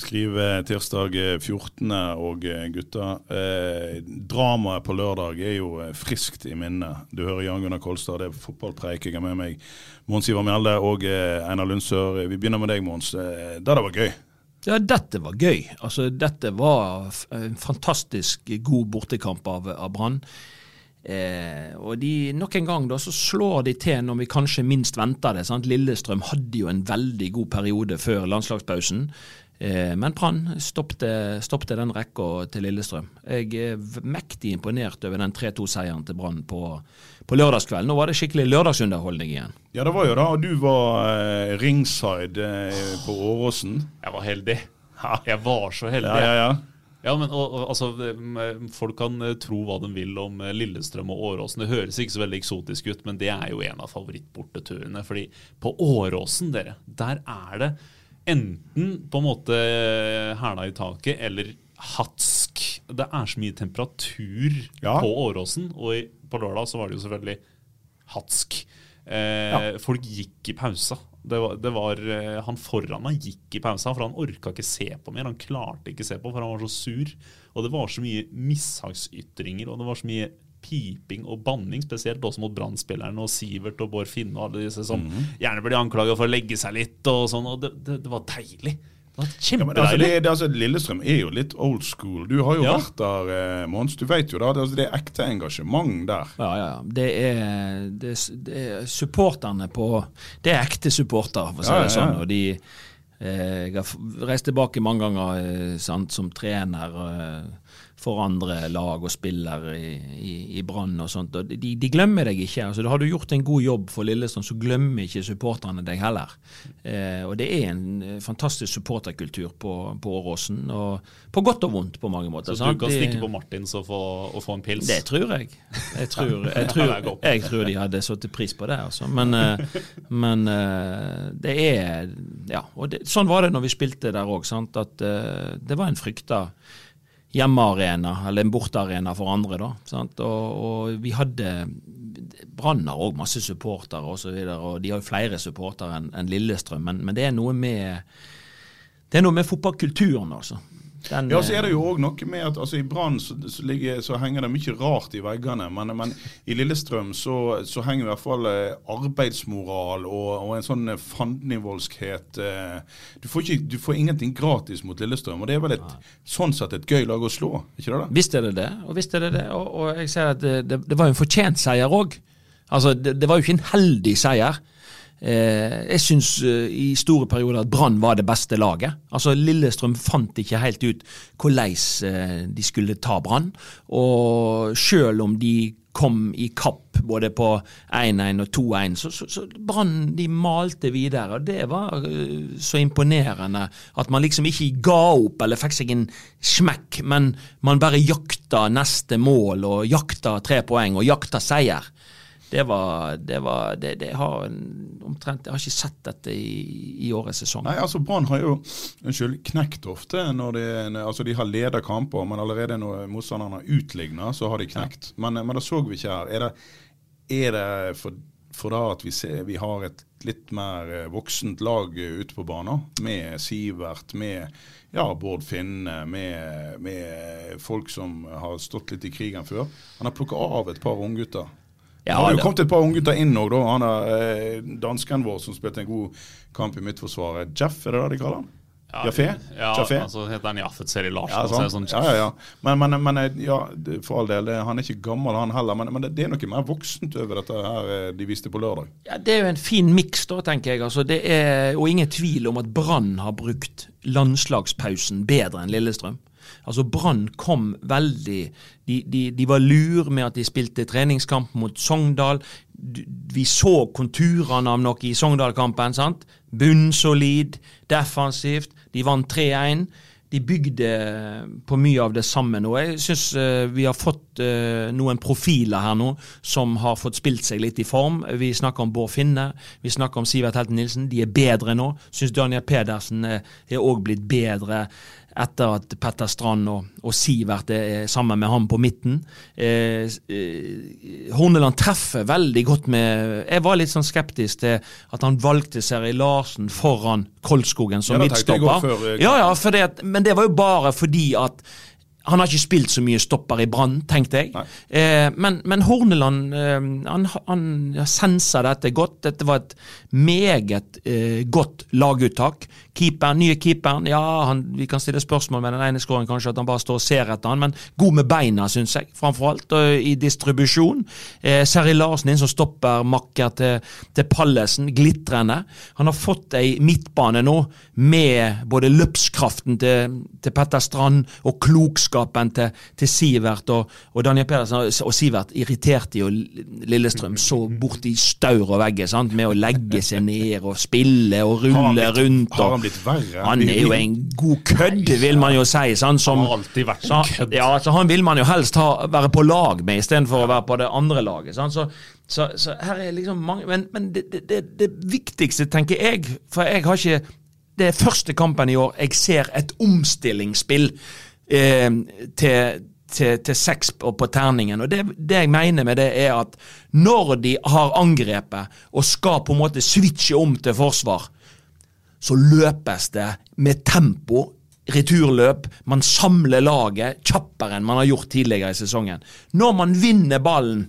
Skriver tirsdag eh, 14. og eh, gutta. Eh, dramaet på lørdag er jo eh, friskt i minnet. Du hører Jan Gunnar Kolstad, det er fotballpreik. Jeg har med meg Mons Ivar Mjelde og eh, Einar Lundsør. Vi begynner med deg, Mons. Eh, det var gøy. Ja, dette var gøy. Altså, dette var en fantastisk god bortekamp av, av Brann. Eh, og de, nok en gang da, så slår de til når vi kanskje minst venter det. Sant? Lillestrøm hadde jo en veldig god periode før landslagspausen. Eh, men Brann stoppte, stoppte den rekka til Lillestrøm. Jeg er mektig imponert over den 3-2-seieren til Brann på, på lørdagskvelden. Nå var det skikkelig lørdagsunderholdning igjen. Ja, det var jo det. Og du var eh, ringside eh, på Åråsen. Jeg var heldig. Jeg var så heldig. Ja, ja, ja. Ja, men og, og, altså, Folk kan tro hva de vil om Lillestrøm og Åråsen. Det høres ikke så veldig eksotisk ut, men det er jo en av favorittborteturene. fordi på Åråsen, dere, der er det enten på en måte eh, hæla i taket eller hatsk. Det er så mye temperatur Ja. på Åråsen, og på lørdag så var det jo selvfølgelig hatsk. Eh, Folk gikk i pausa. Det var, det var, eh, han foran meg gikk i pausa, for han orka ikke se på mer. Han klarte ikke se på, for han var så sur. Og det var så mye mishagsytringer, og det var så mye piping og banning, spesielt også mot Brann-spillerne og Sivert og Bård Finne og alle disse som gjerne blir anklaga for å legge seg litt og sånn. Og det, det, det var deilig. Det var Ja, altså, kjempedeilig. det, det, altså, Lillestrøm er jo litt old school. Du har jo Ja. vært der, eh, Mons. Du vet jo da, det, altså, det er ekte engasjement der. Ja, ja, ja. Det er, det, det er supporterne på Det er ekte supportere, for å si Ja, ja, det sånn. Og de eh, Jeg har reist tilbake mange ganger eh, sant, som trener eh, for andre lag og spiller i, i, i Brann og sånt. Og de, de glemmer deg ikke. altså Har du gjort en god jobb for Lillestrøm, så glemmer ikke supporterne deg heller. Eh, og det er en eh, fantastisk supporterkultur på, på Åråsen, og på godt og vondt på mange måter. Så sant? du kan stikke på Martins og få, og få en pils? det tror jeg. Jeg tror, jeg tror, jeg tror de hadde satt pris på det. Altså. Men, eh, men eh, det er Ja. Og det, sånn var det når vi spilte der òg. At det var en frykta hjemmearena, eller en bortearena for andre. da? Og, og vi hadde Brann har òg masse supportere og så og de har jo flere supportere enn en Lillestrøm, men, men det er noe med det er noe med fotballkulturen, altså. Den, Ja, så er det jo òg noe med at altså, i Brann så, så, så henger det mye rart i veggene. Men, men i Lillestrøm så, så henger i hvert fall eh, arbeidsmoral og, og en sånn eh, fandenivoldskhet eh, du, får ikke, du får ingenting gratis mot Lillestrøm. Og det er vel et, sånn sett et gøy lag å slå, ikke det? da? Visst er det det, og visst er det det. Og, og jeg ser at det, det, det var jo en fortjent seier òg. Altså, det, det var jo ikke en heldig seier. Eh, jeg syns eh, i store perioder at Brann var det beste laget. Altså Lillestrøm fant ikke helt ut hvordan eh, de skulle ta Brann. Og sjøl om de kom i kapp både på 1-1 og 2-1, så, så, så Brann de malte videre. og Det var så imponerende at man liksom ikke ga opp eller fikk seg en smekk, men man bare jakta neste mål og jakta tre poeng og jakta seier. Det var, det var det, det har omtrent Jeg har ikke sett dette i, i årets sesong. Nei, altså Brann har jo unnskyld, knekt ofte når de, altså de har ledet kamper, men allerede når motstanderne har utligna, så har de knekt. Men, men det så vi ikke her. Er det, er det for, for da at vi, ser, vi har et litt mer eh, voksent lag ute på banen, med Sivert, med ja, Bård Finne, med, med folk som har stått litt i krigen før. Han har plukka av et par unggutter. Ja, det har jo kommet et par unggutter inn òg, da. Han er eh, dansken vår som spilte en god kamp i midtforsvaret. Jeff, er det det de kaller han? Jaffé? Ja, Jaffé? altså heter han Jaffet Seri Larsen. Ja, sånn. sånn, ja, ja, ja. Men, men, men ja, for all del, han er ikke gammel han heller. Men, men det, det er noe mer voksent over dette her eh, de viste på lørdag. Ja, Det er jo en fin miks, da, tenker jeg. Altså, det er, og ingen tvil om at Brann har brukt landslagspausen bedre enn Lillestrøm. Altså Brann kom veldig de, de, de var lur med at de spilte treningskamp mot Sogndal. Vi så konturene av noe i Sogndal-kampen. sant? Bunnsolid, defensivt. De vant 3-1. De bygde på mye av det samme nå. Jeg syns vi har fått eh, noen profiler her nå som har fått spilt seg litt i form. Vi snakker om Bård Finne, vi snakker om Sivert Helten Nilsen. De er bedre nå. Syns Daniel Pedersen er òg blitt bedre etter at Petter Strand og, og Sivert er sammen med ham på midten. Eh, eh, Horneland treffer veldig godt med Jeg var litt sånn skeptisk til at han valgte Seri Larsen foran Kolskogen som Ja, midtstopper. før, eh, ja, ja, det, men det var jo bare fordi at han har ikke spilt så mye stopper i Brann, tenkte jeg. Eh, men, men Horneland eh, han, han sensa dette godt. Dette var et meget eh, godt laguttak. Keeperen, nye keeperen, ja, han, vi kan stille spørsmål med den ene skåren, kanskje at han bare står og ser etter han, men god med beina, syns jeg, framfor alt, i distribusjon. Eh, Seri Larsen inn som stopper makker til, til Pallesen, glitrende. Han har fått ei midtbane nå med både løpskraften til, til Petter Strand og klokskapen til, til Sivert og, og Daniel Pedersen. Og Sivert irriterte jo Lillestrøm så bort i staur og vegge sant? med å legge seg ned og spille og rulle blitt- rundt. har han blitt verre? Han er jo en god kødd, vil man jo si. Sant? Som, har alltid vært en kødd. Ja, så Han vil man jo helst ha, være på lag med istedenfor å være på det andre laget. Sant? Så, så, så her er liksom mange Men, men det, det, det, det viktigste, tenker jeg For jeg har ikke Det er første kampen i år jeg ser et omstillingsspill eh, til til, til seks på, på terningen. Og det, det jeg mener med det, er at når de har angrepet og skal på en måte switche om til forsvar, så løpes det med tempo. Returløp. Man samler laget kjappere enn man har gjort tidligere i sesongen. Når man vinner ballen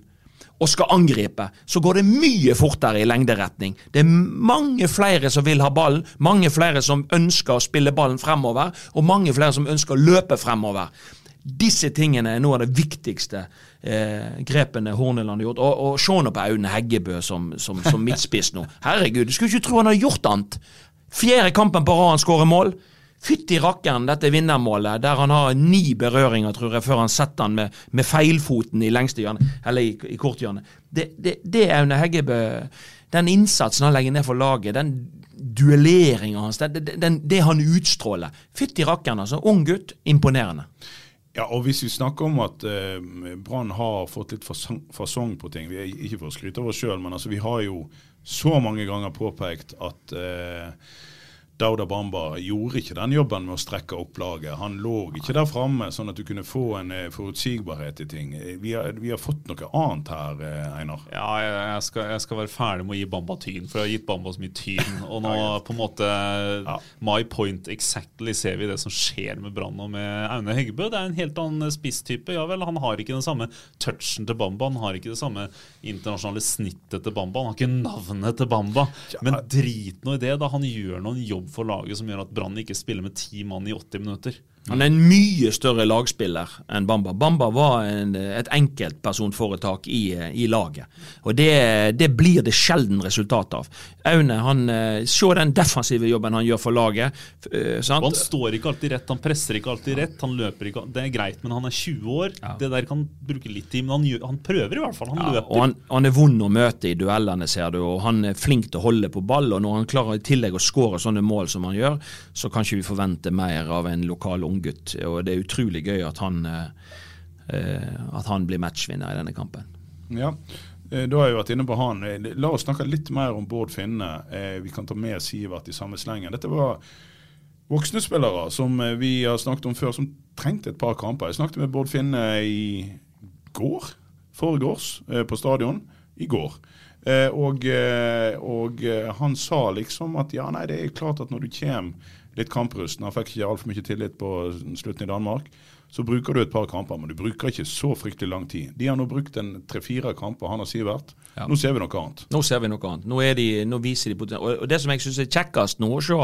og skal angripe, så går det mye fortere i lengderetning. Det er mange flere som vil ha ballen, mange flere som ønsker å spille ballen fremover, og mange flere som ønsker å løpe fremover. Disse tingene er noe av det viktigste eh, grepene Horneland har gjort. Og, og se nå på Aune Heggebø som, som, som midtspiss nå. Herregud, du skulle ikke tro han hadde gjort annet. Fjerde kampen på rad han skårer mål. Fytti rakkeren, dette vinnermålet, der han har ni berøringer, tror jeg, før han setter han med, med feilfoten i lengste hjørne, eller i, i korthjørnet. Det, det, det Aune Heggebø Den innsatsen han legger ned for laget, den duelleringa hans, det, den, det han utstråler. Fytti rakkeren, altså. Ung gutt. Imponerende. Ja, og hvis vi snakker om at eh, Brann har fått litt fasong, fasong på ting vi er Ikke for å skryte av oss sjøl, men altså, vi har jo så mange ganger påpekt at eh, Dauda Bamba gjorde ikke den jobben med å strekke opp laget. Han lå ikke der framme, sånn at du kunne få en eh, forutsigbarhet i ting. Eh, Vi har, vi har fått noe annet her, eh, Einar. Ja, jeg, skal, jeg skal være ferdig med å gi Bamba tyn, for jeg har gitt Bamba så mye tyn. Og nå på en måte My point exactly ser vi det som skjer med Brann og med Aune Heggebø. Det er en helt annen spisstype. Ja vel, han har ikke den samme touchen til Bamba. Han har ikke det samme internasjonale snittet til Bamba. Han har ikke navnet til Bamba. Men drit nå i det, da. Han gjør nå en jobb for laget som gjør at Brann ikke spiller med ti mann i 80 minutter. Han er en mye større lagspiller enn Bamba. Bamba var en, et enkeltpersonforetak i, i laget. Og det, det blir det sjelden resultat av. Aune, han, eh, se den defensive jobben han gjør for laget. eh, sant? Han står ikke alltid rett, han presser ikke alltid rett. Han løper ikke, Det er greit, men han er 20 år. Det der kan bruke litt tid, men han, gjør, han prøver i hvert fall. Han Ja, løper. og han, han er vond å møte i duellene, ser du, og han er flink til å holde på ball. og Når han klarer i tillegg å skåre sånne mål som han gjør, så kan ikke vi forvente mer av en lokal unggutt. Og det er utrolig gøy at han, eh, eh, at han blir matchvinner i denne kampen. Ja, eh, da har jeg vært inne på han. La oss snakke litt mer om Bård Finne. Vi kan ta med Sivert i samme slengen. Dette var voksne spillere som vi har snakket om før, som trengte et par kamper. Jeg snakket med Bård Finne i går, foregårs, på stadion. I går. Og, og han sa liksom at ja, nei, det er klart at når du kommer litt kamprusten, han fikk ikke altfor mye tillit på slutten i Danmark, så bruker du et par kamper, men du bruker ikke så fryktelig lang tid. De har nå brukt en tre-fire kamper, han og Sivert. Ja. Nå ser vi noe annet. Nå ser vi noe annet. Nå, er de, nå viser de poten- og, Det som jeg syns er kjekkest nå å se,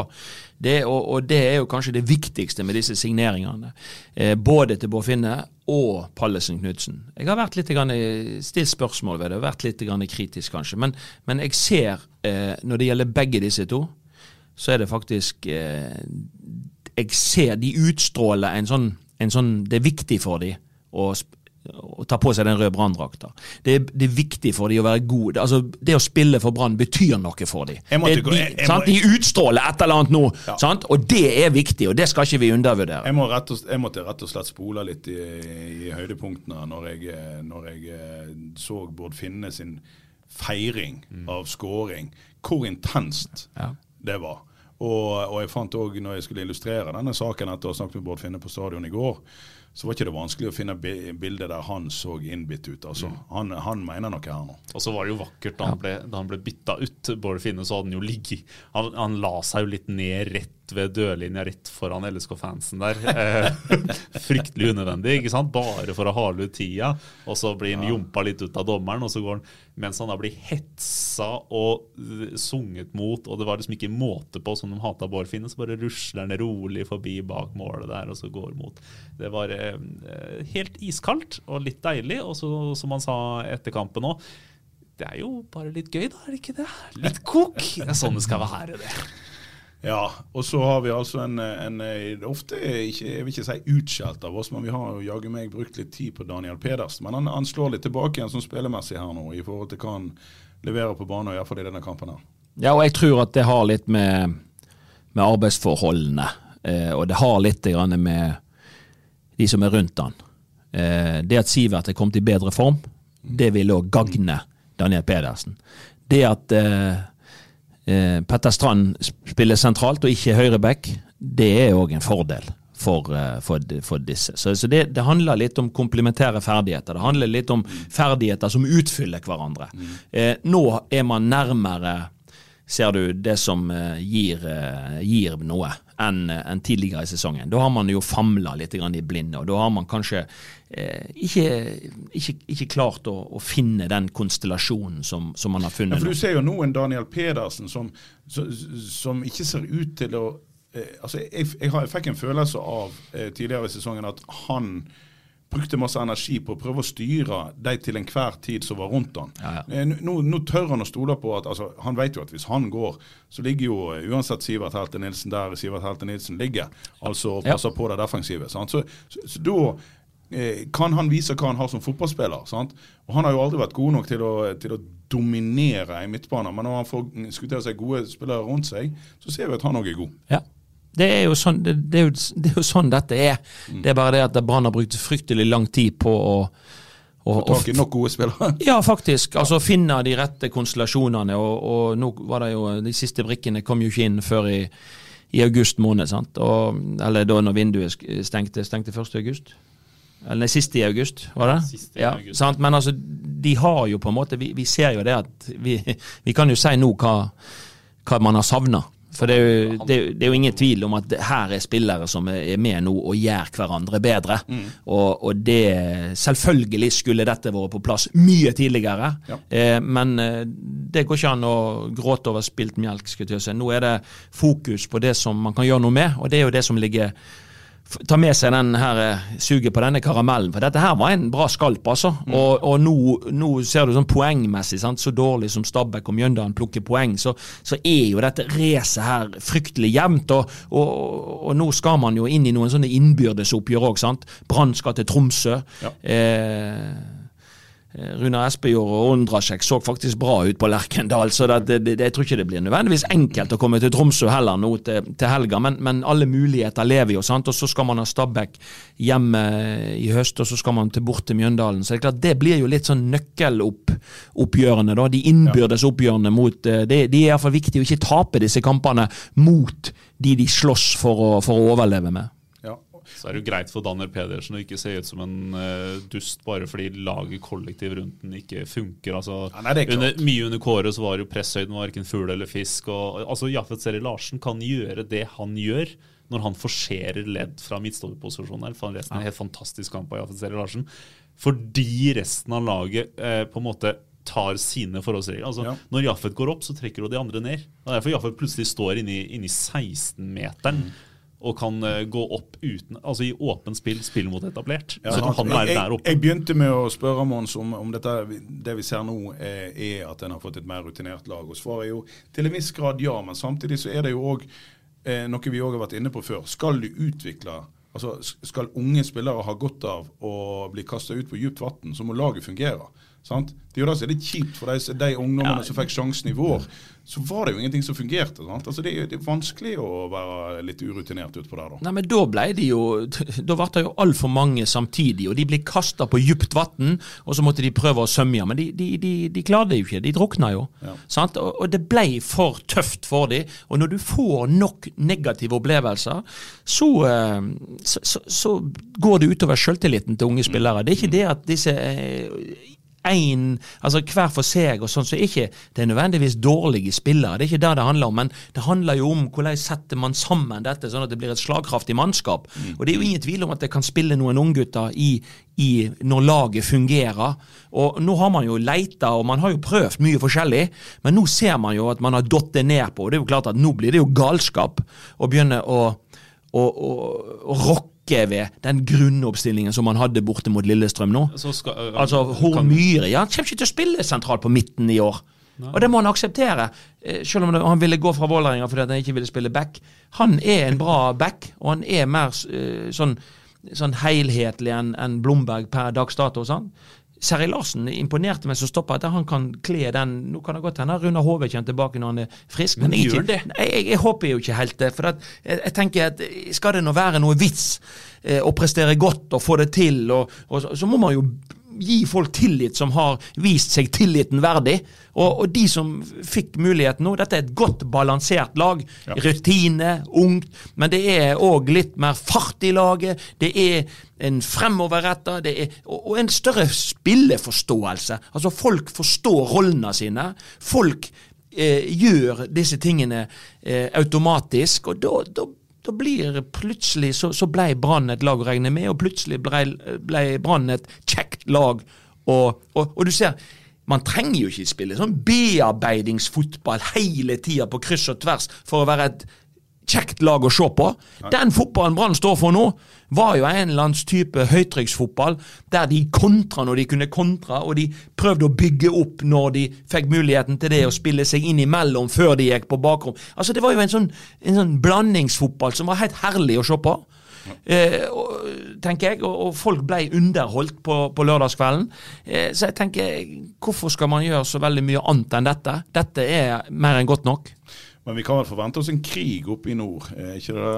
det, og, og det er jo kanskje det viktigste med disse signeringene, eh, både til Bård Finne og Pallesen Knutsen. Jeg har vært litt grann, stilt spørsmål ved det, vært litt grann kritisk kanskje, men, men jeg ser, eh, når det gjelder begge disse to, så er det faktisk eh, Jeg ser de utstråler en sånn en sånn Det er viktig for dem å, å ta på seg den røde Brann-drakta. Det, det er viktig for dem å være gode. Altså, det å spille for Brann betyr noe for dem. Det- de, jeg- jeg sant? må- de utstråler et eller annet nå, sant? og det er viktig, og det skal ikke vi undervurdere. Jeg, må rett og, jeg måtte rett og slett spole litt i, i høydepunktene når jeg, når jeg eh, så Bård Finne sin feiring av scoring. Hvor intenst Ja. det var. Og, og jeg fant òg, når jeg skulle illustrere denne saken etter å ha snakket med Bård Finne på stadion i går, så var ikke det vanskelig å finne bildet der han så innbitt ut. altså. Han, han mener noe her nå. Og så var det jo vakkert da han ble, da han ble bytta ut. Bård Finne så hadde han jo ligget han, han la seg jo litt ned rett ved dørlinja, rett foran LSK-fansen der. Eh, fryktelig unødvendig, ikke sant? Bare for å hale ut tida. Og så blir han jumpa litt ut av dommeren, og så går han mens han da blir hetsa og sunget mot, og det var liksom ikke måte på som de hata Bård Finne, så bare rusler han rolig forbi bak målet der, og så går mot. Det var eh, helt iskaldt og litt deilig, og så, som han sa etter kampen òg, det er jo bare litt gøy, da, er det ikke det? Litt kok! Det er sånn det skal være, det. Ja, og så har vi altså en, en ofte ikke, jeg vil ikke si utskjelt av oss, men vi har jo jaggu meg brukt litt tid på Daniel Pedersen. Men han, han slår litt tilbake igjen sånn spillemessig her nå, i forhold til hva han leverer på banen, iallfall i denne kampen her. Ja, og jeg tror at det har litt med, med arbeidsforholdene, eh, og det har litt med de som er rundt han. Eh, det at Sivert er kommet i bedre form, det vil òg gagne Daniel Pedersen. Det at eh, eh, Petter Strand spiller sentralt og ikke høyreback, det er òg en fordel for, eh, for, for disse. Så, så det, det handler litt om komplementære ferdigheter. Det handler litt om ferdigheter som utfyller hverandre. Eh, nå er man nærmere ser du det som eh, gir, gir noe, enn en tidligere i sesongen. Da har man jo famla litt grann i blinde, og da har man kanskje eh, ikke, ikke, ikke klart å, å finne den konstellasjonen som, som man har funnet. Ja, for. Du ser jo nå en Daniel Pedersen som, som, som ikke ser ut til å eh, altså jeg, jeg, har, jeg fikk en følelse av eh, tidligere i sesongen at han brukte masse energi på å prøve å styre de til enhver tid som var rundt han. Ja, ja. Eh, Nå, nå tør han å stole på at altså, Han vet jo at hvis han går, så ligger jo eh, uansett Sivert Helte Nilsen der Sivert Helte Nilsen ligger. Altså passer Ja. på det defensive. Sant? Så, så, så da eh, kan han vise hva han har som fotballspiller. Sant? Og Han har jo aldri vært god nok til å, til å dominere i midtbanen, men når han får mm, seg gode spillere rundt seg, så ser vi at han òg er god. Ja. Det er, jo sånn, det, det, er jo, det er jo sånn dette er. Mm. Det er bare det at Brann har brukt fryktelig lang tid på å, å, Få tak i nok gode spillere. Ja, faktisk. Altså Finne de rette konstellasjonene. Og, og nå var det jo De siste brikkene kom jo ikke inn før i, i august måned. sant? Og, eller da når vinduet stengte. Stengte 1. august? Eller nei, siste i august, var det? Siste i ja, august. Sant? Men altså, de har jo på en måte Vi, vi ser jo det at vi, vi kan jo si nå hva, hva man har savna. For det er, jo, det, er jo, det er jo ingen tvil om at her er spillere som er med nå og gjør hverandre bedre. Og, og det Selvfølgelig skulle dette vært på plass mye tidligere, Ja. eh, men eh, det går ikke an å gråte over spilt melk. Nå er det fokus på det som man kan gjøre noe med, og det er jo det som ligger Ta med seg den her eh, suget på denne karamellen, for dette her var en bra skalp, altså. Og, og nå, nå ser du sånn poengmessig, sant? så dårlig som Stabæk og Mjøndalen plukker poeng, så, så er jo dette racet her fryktelig jevnt. Og, og, og nå skal man jo inn i noen sånne innbyrdesoppgjør òg, sant. Brann skal til Tromsø. Ja. Eh, Runar Espejord og Ondrasjek så faktisk bra ut på Lerkendal, så det, det, det, jeg tror ikke det blir nødvendigvis enkelt å komme til Tromsø heller nå til, til helga, men, men alle muligheter lever jo, sant. Og så skal man ha Stabæk hjemme i høst, og så skal man til bort til Mjøndalen. Så det er klart, det blir jo litt sånn nøkkeloppgjørene, da. De innbyrdes oppgjørene mot det, Det, de er iallfall viktig å ikke tape disse kampene mot de de slåss for å, for å overleve med. Så er det jo greit for Danner Pedersen å ikke se ut som en uh, dust bare fordi laget kollektiv rundt den ikke funker. Altså, Ja, nei, er under, mye under Kåre så var jo presshøyden verken fugl eller fisk. Og, altså Jaffet Seri Larsen kan gjøre det han gjør når han forserer ledd fra midtstopperposisjon. her. For resten er en helt fantastisk kamp av Jaffet Seri Larsen. Fordi resten av laget eh, på en måte tar sine forholdsregler. Altså, Ja. Når Jaffet går opp, så trekker hun de andre ned. Det er derfor Jaffet plutselig står inni, inni 16-meteren. Og kan eh, gå opp uten Altså i åpent spill, spille mot etablert. Ja, så kan han være jeg, der oppe. Jeg begynte med å spørre Mons om, om dette, det vi ser nå er, er at en har fått et mer rutinert lag. Og svaret er jo til en viss grad ja, men samtidig så er det jo òg eh, noe vi òg har vært inne på før. Skal du utvikle Altså, Skal unge spillere ha godt av å bli kasta ut på djupt vann, så må laget fungere. Sant? Det er jo det som er litt kjipt for de, de ungdommene som fikk sjansen i vår. Så var det jo ingenting som fungerte. Sant? Altså, det, er, det er vanskelig å være litt urutinert utpå der, da. Nei, men Da ble de jo Da ble det jo altfor mange samtidig, og de ble kasta på djupt vann, og så måtte de prøve å sømme, Men de, de, de, de klarte jo ikke, de drukna jo. Sant? Og, og det ble for tøft for dem. Og når du får nok negative opplevelser, så, eh, så, så, så går det utover selvtilliten til unge spillere. Det er ikke det at disse eh, en, altså hver for seg og sånn, så er ikke det er nødvendigvis dårlige spillere. Det er ikke det det handler om, men det handler jo om hvordan setter man sammen dette sånn at det blir et slagkraftig mannskap. Og det er jo ingen tvil om at det kan spille noen unggutter i, i når laget fungerer. Og nå har man jo leita, og man har jo prøvd mye forskjellig, men nå ser man jo at man har datt ned på, og det er jo klart at nå blir det jo galskap å begynne å, å, å, å rokke ved den grunnoppstillingen som man hadde borte mot Lillestrøm nå. Så skal, øh, Altså, Hormyre ja, han kommer ikke til å spille sentralt på midten i år. Og det må han akseptere, eh, selv om han ville gå fra Vålerenga fordi han ikke ville spille back. Han er en bra back, og han er mer eh, sånn, sånn helhetlig enn en Blomberg per dags dato. Sånn. Seri Larsen imponerte meg som stopper at han kan kle den Nå kan det godt hende Runar Hove kommer tilbake når han er frisk, men, Men jeg, ikke, det? Nei, jeg, jeg håper jo ikke helt det. For at jeg, jeg tenker at skal det nå være noe vits eh, å prestere godt og få det til, og, og så, så må man jo gi folk tillit som har vist seg tilliten verdig. Og, og de som fikk muligheten nå, dette er et godt balansert lag. Rutine, ungt, men det er òg litt mer fart i laget. Det er en fremoverretta det er, og, og en større spilleforståelse. Altså folk forstår rollene sine. Folk eh, gjør disse tingene eh, automatisk, og da, da, da blir plutselig så, så ble Brann et lag å regne med, og plutselig ble, ble Brann et kjekt lag. Og, og, og du ser, man trenger jo ikke spille sånn bearbeidingsfotball hele tida på kryss og tvers for å være et kjekt lag å se på. Den fotballen Brann står for nå, var jo en eller annen type høytrykksfotball, der de kontra når de kunne kontra, og de prøvde å bygge opp når de fikk muligheten til det, å spille seg inn imellom før de gikk på bakrom. Altså Det var jo en sånn, en sånn blandingsfotball som var helt herlig å se på. Eh, og, tenker jeg, og, og folk ble underholdt på, på lørdagskvelden. Eh, så jeg tenker, hvorfor skal man gjøre så veldig mye annet enn dette? Dette er mer enn godt nok. Men vi kan vel forvente oss en krig oppe i nord. Eh, ikke det?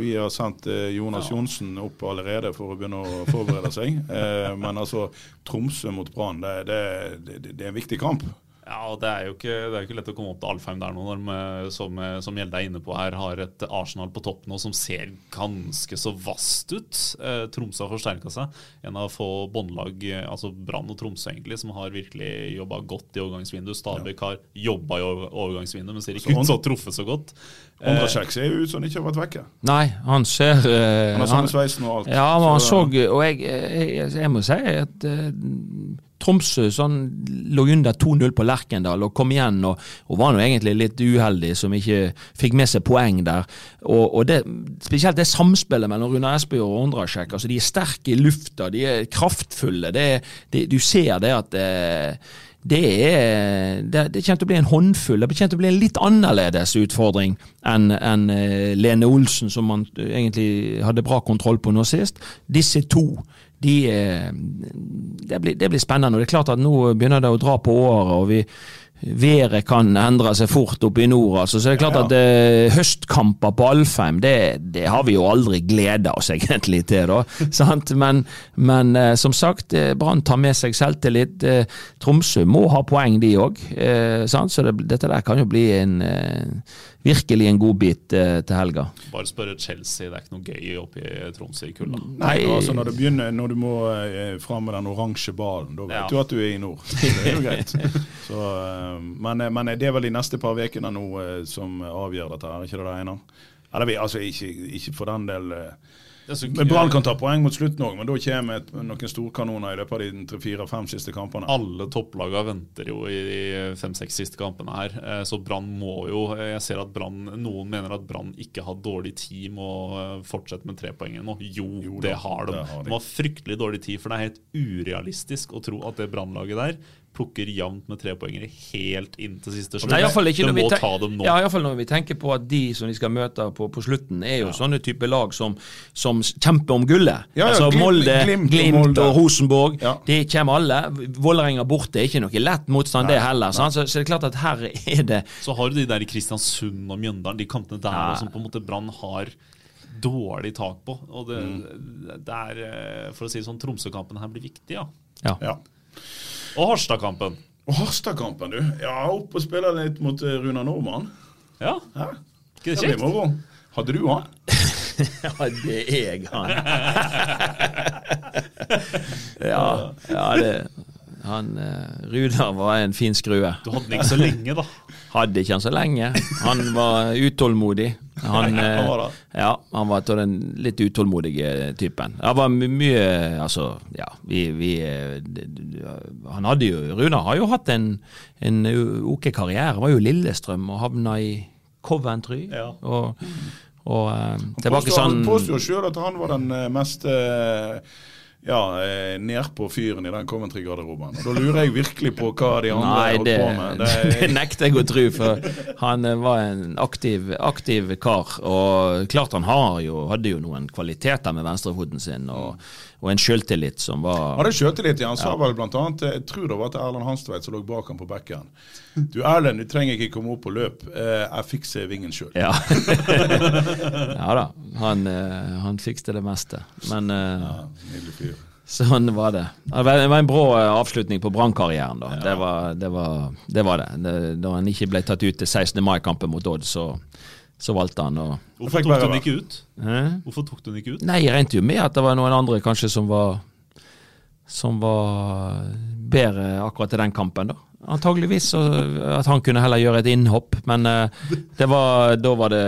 Vi har sendt eh, Jonas Johnsen opp allerede for å begynne å forberede seg. Eh, men altså, Tromsø mot Brann, det, det, det, det er en viktig kamp. Ja, og det er jo ikke, det er jo ikke lett å komme opp til Alfheim der nå, når de, som, som Gjelde er inne på her, har et Arsenal på topp nå som ser ganske så vast ut. Eh, Tromsø har forsterka seg. En av få båndlag, eh, altså Brann og Tromsø egentlig, som har virkelig jobba godt i overgangsvinduet. Stabæk har jobba i overgangsvinduet, men ser ikke Så ut som har truffet så godt. Eh, Ondrasjek ser jo ut som han ikke har vært vekke. Nei, han ser uh, Han har samme sveisen og alt. Ja, men han så, og jeg, jeg, jeg må si at eh, Tromsø sånn, lå under 2-0 på Lerkendal og kom igjen og, og var nå egentlig litt uheldig som ikke fikk med seg poeng der. Og, og det, Spesielt det samspillet mellom Runar Espejord og Ondrasjek. Altså, de er sterke i lufta, de er kraftfulle. Det, det, du ser det at eh, det, er, det, det kommer til å bli en håndfull. Det kommer til å bli en litt annerledes utfordring enn enn, eh, Lene Olsen, som man eh, egentlig hadde bra kontroll på nå sist. Disse to de, eh, det, blir, det blir spennende. og det er klart at Nå begynner det å dra på året, og vi, været kan endre seg fort oppe i nord. altså, Så det er klart Ja. at uh, høstkamper på Alfheim, det, det har vi jo aldri gleda oss egentlig til. da, sant? Men, men uh, som sagt, eh, Brann tar med seg selvtillit. Uh, Tromsø må ha poeng, de òg. Så det, dette der kan jo bli en virkelig en godbit eh, til helga. Bare spørre Chelsea, det er ikke noe gøy oppe i Tromsø i kulda. Nei, altså Når det begynner, når du må eh, fram med den oransje ballen, da vet Ja. du at du er i nord. Det er jo greit. Så, eh, men, men det er vel de neste par ukene nå eh, som avgjør dette, her, ikke det det ene? Eller vi, altså ikke, ikke for den del eh, Brann kan ta poeng mot slutten òg, men da kommer et, noen storkanoner i løpet av de tre-fire-fem siste kampene. Alle topplagene venter jo i de fem-seks siste kampene her, eh, så Brann må jo Jeg ser at Brann Noen mener at Brann ikke har dårlig tid med å eh, fortsette med trepoengene nå. Jo, Jo det har de. det har de. De har fryktelig dårlig tid, for det er helt urealistisk å tro at det Brannlaget der plukker jevnt med trepoengere helt inn til siste slutt. Nei, vi må ta dem nå. Ja, Iallfall når vi tenker på at de som de skal møte på, på slutten, er jo sånne type lag som, som kjemper om gullet. Ja, ja, altså Glimt- Molde, Glimt Glimt, og og, Rosenborg. Ja. De kommer alle. Vålerenga borte er ikke noe lett motstand, det heller. Så, så det er klart at her er det Så har du de der i Kristiansund og Mjøndalen, de kampene der Ja. som på en måte Brann har dårlig tak på. Og det, Mm. det er, eh, for å si det sånn, Tromsø-kampen her blir viktig, ja. Ja. Ja. Og Harstad-kampen. Og Harstad-kampen, du. Ja, opp og spille litt mot Runa Normann. Ja, Hæ? ikke det kjekt? moro. Hadde du han? Hadde det jeg, han. ja, ja, det han, eh, Runar var en fin skrue. Du hadde den ikke så lenge, da. Hadde ikke han så lenge. Han var utålmodig. Han, Ja, han var eh, av den litt utålmodige typen. Han var mye Altså, ja, vi, vi eh, Han hadde jo Runar har jo hatt en, en ok karriere. Var jo Lillestrøm og havna i Coventry. Ja. Og, og eh, Han påstår, sånn han påstår sjøl at han var den mest eh, ja, ned nedpå fyren i den Coventry-garderoben. Da lurer jeg virkelig på hva de andre Nei, holdt det, på med. det, Det, nekter jeg å tro, for han eh, var en aktiv, aktiv kar. Og klart han har jo, hadde jo noen kvaliteter med venstrefoten sin, og, og en sjøltillit som var han hadde sjøltillit ja. Han sa vel blant annet Jeg tror det var til Erlend Hanstveit som lå bak ham på bekken. Du Erlend, du trenger ikke komme opp på løp. Eh, jeg fikser vingen sjøl. Ja. ja da, han, eh, han fikste det meste. Men ja, sånn var det. Det var en brå eh, avslutning på Brannkarrieren, da. Det, var, det, var, det var det. Da han ikke ble tatt ut til 16. mai-kampen mot Odd, så, så valgte han å Hvorfor tok du den ikke ut? Hæ? Hvorfor tok du den ikke ut? Nei, jeg regnet jo med at det var noen andre kanskje som var Som var bedre akkurat til den kampen, da. Antageligvis så at han kunne heller gjøre et innhopp, men eh, det var, da var det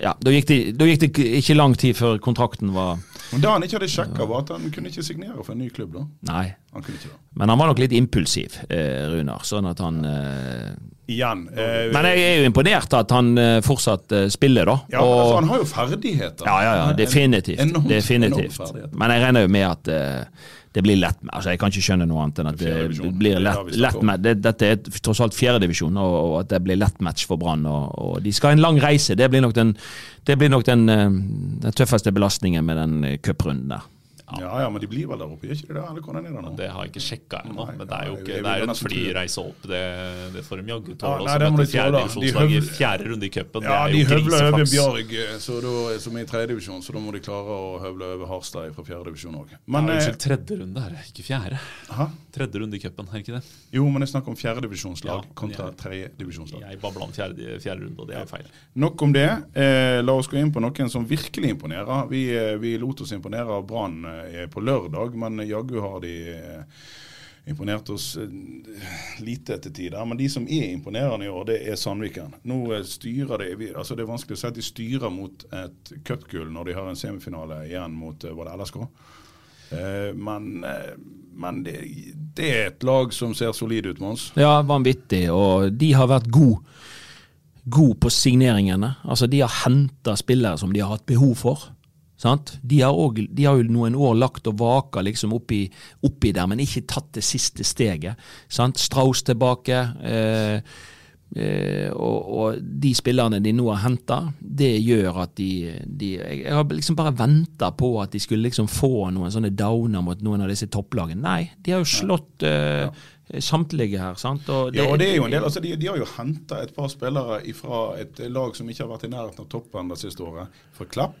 Ja, da gikk, det, da gikk det ikke lang tid før kontrakten var Men det han ikke hadde sjekka, var at han kunne ikke signere for en ny klubb. da. Nei. Han kunne ikke da. Men han var nok litt impulsiv, eh, Runar. Sånn at han eh, Igjen. Eh, Men jeg er jo imponert at han eh, fortsatt eh, spiller, da. ja, altså, han har jo ferdigheter. Ja, ja, ja, definitivt. enormt- enormt definitivt. ferdigheter. Men jeg regner jo med at eh, det blir lett Altså, Jeg kan ikke skjønne noe annet enn at det, det blir lett, har lett med, det, Dette er tross alt fjerdedivisjon, og, og at det blir lett match for Brann. Og, og de skal ha en lang reise. Det blir nok den, det blir nok den, eh, den tøffeste belastningen med den eh, cuprunden der. Ja, ja, men de blir vel der oppe, gjør ikke de det? Eller hvordan er det nå? Det har jeg ikke sjekka ennå, Nei, men det er jo nei, ikke, det er en det. flyreise opp. Det, det får de jaggu Ja, tåle. nei, det tåle. De fjerdedivisjonslag i fjerde runde i cupen. Ja, er de høvler over Bjarg, eh, som er i tredjedivisjon, så da må de klare å høvle over Harstad fra fjerdedivisjon òg. Ja, eh, Unnskyld, tredje runde er det, ikke fjerde. Aha? Tredje runde i cupen, er det ikke det? Jo, men jeg snakker om fjerdedivisjonslag Ja, kontra tredje tredjedivisjonslag. Jeg babla om fjerde, fjerde runde, og det er feil. Nok om det. Eh, la oss gå inn på noen som virkelig imponerer. Vi, eh, vi lot oss imponere av Brann eh, på lørdag, men jaggu har de eh, imponert oss eh, lite etter tider. Men de som er imponerende i år, det er Sandviken. Nå styrer de altså Det er vanskelig å si at de styrer mot et cupgull når de har en semifinale igjen mot var det LSK. Men men det, det er et lag som ser solid ut, Mons. Ja, vanvittig. Og de har vært gode god på signeringene. Altså, de har henta spillere som de har hatt behov for. Sant? De, har også, de har jo noen år lagt og vaka liksom oppi, oppi der, men ikke tatt det siste steget. Sant? Strauss tilbake. Eh, eh, og, og de spillerne de nå har henta, det gjør at de, de Jeg har liksom bare venta på at de skulle liksom få noen sånne downer mot noen av disse topplagene. Nei, de har jo slått eh, samtlige her. sant? Og Ja, og det er jo en del, altså de, de har jo henta et par spillere fra et lag som ikke har vært i nærheten av toppen det siste året, fra Klapp.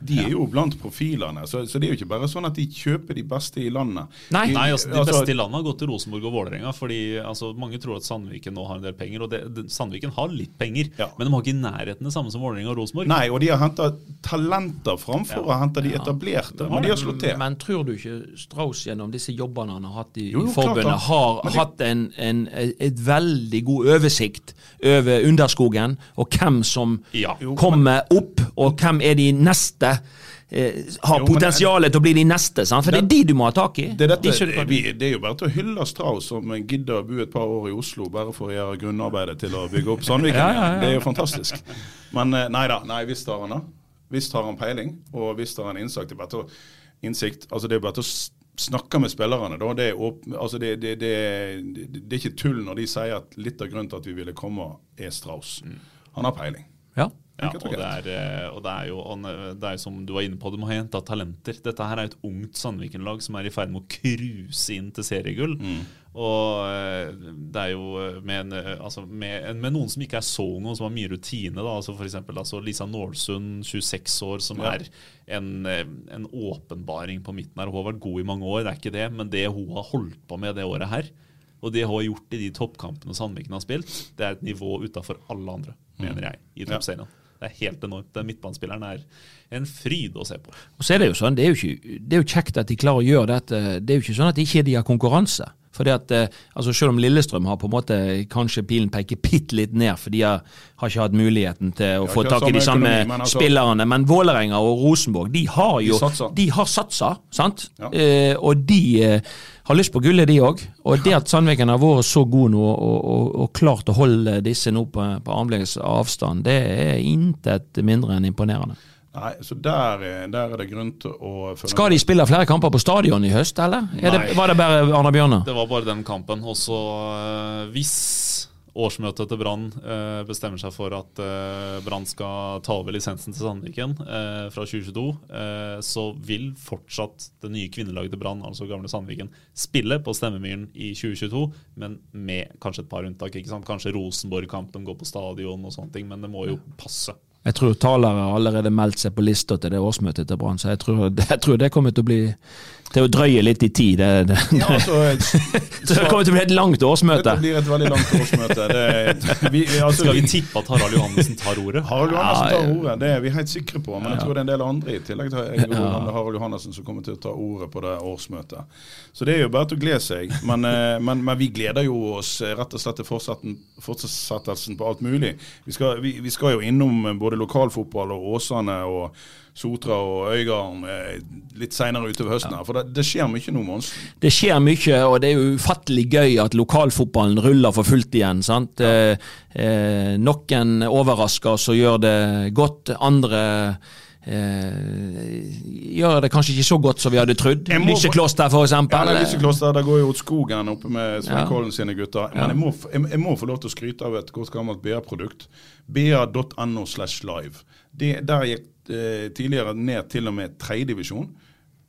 De er jo blant profilene, så, så det er jo ikke bare sånn at de kjøper de beste i landet. Nei. De, Nei, altså De beste i landet har gått til Rosenborg og Vålerenga. Fordi altså, Mange tror at Sandviken nå har en del penger, og det, det, Sandviken har litt penger. Ja. Men de har ikke i nærheten det samme som Vålerenga og Rosenborg. Nei, og de har henta talenter framfor å hente de etablerte, men de har slått til. Men tror du ikke Strauss gjennom disse jobbene han har hatt i, Jo, jo, i forbundet, klart har det- hatt en, en, et veldig god oversikt over underskogen, og hvem som Ja. Kommer opp, og hvem er de neste eh, har Jo, potensialet til å bli de neste, sant? for det er de du må ha tak i. Det dette, De som vi, det er jo bare til å hylle Strauss som gidder å bo et par år i Oslo bare for å gjøre grunnarbeidet til å bygge opp Sandviken. Ja, ja, ja. Det er jo fantastisk. Men eh, nei da, nei, visst har han det. Visst har han peiling, og visst har han innsikt. Det er bare til å, innsikt. Altså, det er bare til å snakker med spillerne, da, det er, åp- altså det, det, det, er ikke tull når de sier at litt av grunnen til at vi ville komme, er Strauss. Han har peiling. Ja. Ja, og det er, eh, og det er jo det er som du var inne på, du må ha henta talenter. Dette her er et ungt Sandviken-lag som er i ferd med å cruise inn til seriegull. Mm. Og eh, det er jo eh, med, en, eh, altså med, med noen som ikke er så unge, og som har mye rutine. da, altså eksempel, altså Lisa Nålsund, 26 år, som Ja. er en, en åpenbaring på midten her. Hun har vært god i mange år, det er ikke det, men det hun har holdt på med det året her, og det hun har gjort i de toppkampene Sandviken har spilt, det er et nivå utafor alle andre, mener jeg, i Ja. Det er helt enormt. Den midtbanespilleren er en fryd å se på. Og så er det jo sånn, det er jo, ikke, det er jo kjekt at de klarer å gjøre dette. Det er jo ikke sånn at de ikke har konkurranse. For det at, eh, altså Selv om Lillestrøm har på en måte kanskje pilen peker bitte litt ned, for de har, har ikke hatt muligheten til å få tak i de samme økonomi, men altså- spillerne. Men Vålerenga og Rosenborg de har jo de har satsa, sant? Ja. Eh, og de eh, har lyst på gullet, de òg. Og det at Sandviken har vært så god nå og, og, og klart å holde disse nå på, på armlengdes avstand, det er intet mindre enn imponerende. Nei, så der, er- der er det grunn til å følge Skal de spille flere kamper på stadion i høst, eller? Er det, var det bare Arna Bjørnar? Det var bare den kampen. Og så eh, hvis årsmøtet til Brann eh, bestemmer seg for at eh, Brann skal ta over lisensen til Sandviken eh, fra 2022, eh, så vil fortsatt det nye kvinnelaget til Brann, altså gamle Sandviken, spille på Stemmemyren i 2022, men med kanskje et par unntak. ikke sant? Kanskje Rosenborg-kampen går på stadion og sånne ting, men det må jo passe. Jeg tror talere har allerede meldt seg på lista til det årsmøtet til Brann, så jeg tror, jeg tror det kommer til å bli til å drøye litt i tid. Det, det, Ja, altså, det kommer til å bli et langt årsmøte. Det blir et veldig langt årsmøte. Det, vi, altså, Skal vi tippe at Harald Johannessen tar ordet? Harald Johannessen tar ordet, det er vi helt sikre på. Men jeg tror det er en del andre i tillegg til Harald Johannessen som kommer til å ta ordet på det årsmøtet. Så det er jo bare til å glede seg. Men, eh, men, men vi gleder jo oss rett og slett til fortsettelsen på alt mulig. Vi skal, vi, vi skal jo innom eh, både lokalfotball og Åsane og Sotra og Øygarden eh, litt seinere utover høsten. her, For det, det skjer mye nå, Mons. Det skjer mye, og det er jo ufattelig gøy at lokalfotballen ruller for fullt igjen. sant? Ja. eh, noen overrasker oss og gjør det godt. Andre eh, gjør det kanskje ikke så godt som vi hadde trodd. Lysekloster, for Ja, det er Lysekloster, der går jo ut skogen oppe med Svein Ja. Sine gutter. Men jeg, må, jeg, jeg må få lov til å skryte av et godt gammelt BA-produkt. BA.no slash live. Det, der gikk eh, tidligere ned til og med tredjedivisjon.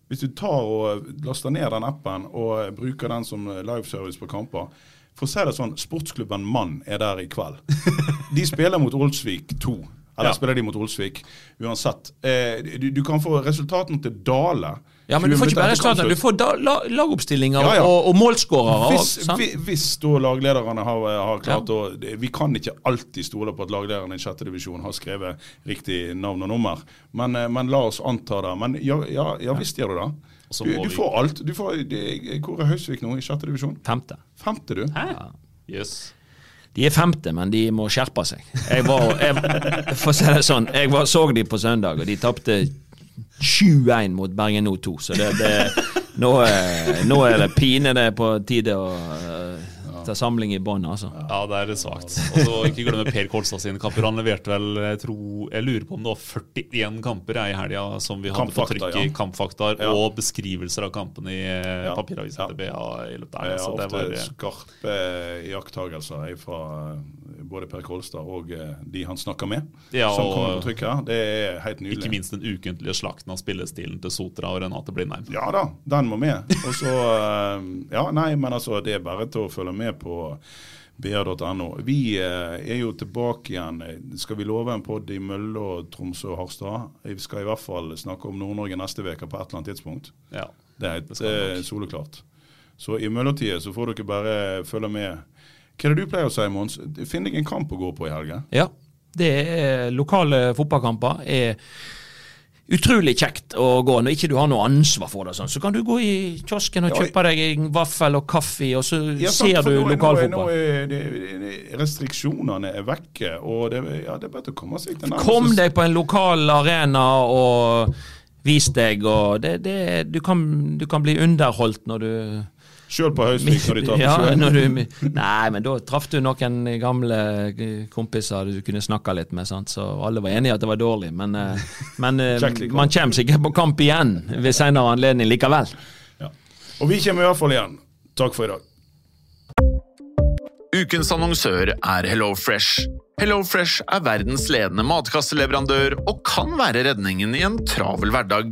Hvis du tar og laster ned den appen og bruker den som liveservice på kamper For å si det sånn, sportsklubben Mann er der i kveld. De spiller mot Olsvik 2. Eller Ja. spiller de mot Olsvik. Uansett. Eh, du, du kan få resultatene til dale. Ja, men du får ikke bare resultatene, starten, du får da, la, lagoppstillinger Ja, ja. og, og målskårere. Hvis, vi- hvis da laglederne har, har klart å Vi kan ikke alltid stole på at laglederen i sjette divisjon har skrevet riktig navn og nummer, men, eh, men la oss anta det. Men ja, ja, ja visst gjør du det. Du, du får alt. Du får, det, hvor er Hausvik nå i sjette divisjon? Femte. Femte, du. Hæ? Yes. De er femte, men de må skjerpe seg. Jeg var, jeg, for å si det sånn, jeg var, så de på søndag, og de tapte 7-1 mot Bergen nå 2. Så det, det, nå, nå er det pinadø på tide å eh, ta samling i bånn, altså. Ja, det er svakt. Og så ikke glemme Per Kolstad sine kamper. Han leverte vel, jeg, tror, jeg lurer på om det var 41 kamper i helga som vi hadde på trykk i ja. kampfakta, Ja. og beskrivelser av kampene i ja. Ja. papiravisen Ja. til BA i løpet av helga. Det ofte var eh, skarpe iakttagelser fra eh, både Per Kolstad og eh, de han snakker med, Ja, som kommer på trykk her. Det er helt nydelig. ikke minst den ukentlige slakten av spillestilen til Sotra og Renate Blindheim. Ja da, den må med. Og så eh, Ja, nei, men altså, det er bare til å følge med på br.no. Vi eh, er jo tilbake igjen. Skal vi love en pod i Mølle og Tromsø og Harstad? Vi skal i hvert fall snakke om Nord-Norge neste uke på et eller annet tidspunkt. Ja. Det er helt soleklart. Så i mellomtida så får dere bare følge med. Hva er det du pleier å si, Mons? Finn deg en kamp å gå på i helga. Ja, det er lokale fotballkamper. er Utrolig kjekt å gå når ikke du har noe ansvar for det. Sånn. Så kan du gå i kiosken og kjøpe deg en vaffel og kaffe, og så Ja, sant, ser du lokalfotball. Restriksjonene er vekke, og det, ja, det er bare til å komme seg til Kom deg på en lokal arena og vis deg, og det, det, du, kan, du kan bli underholdt når du Sjøl på Hausvik når de tar på ja, sjøen. du, Nei, men da traff du noen gamle kompiser du kunne snakka litt med, sant? så alle var enige at det var dårlig. Men, eh, men eh, man kommer sikkert på kamp igjen ved senere anledning likevel. Ja. Og vi kommer i hvert fall igjen. Takk for i dag. Ukens annonsør er HelloFresh. HelloFresh er verdens ledende matkasseleverandør og kan være redningen i en travel hverdag.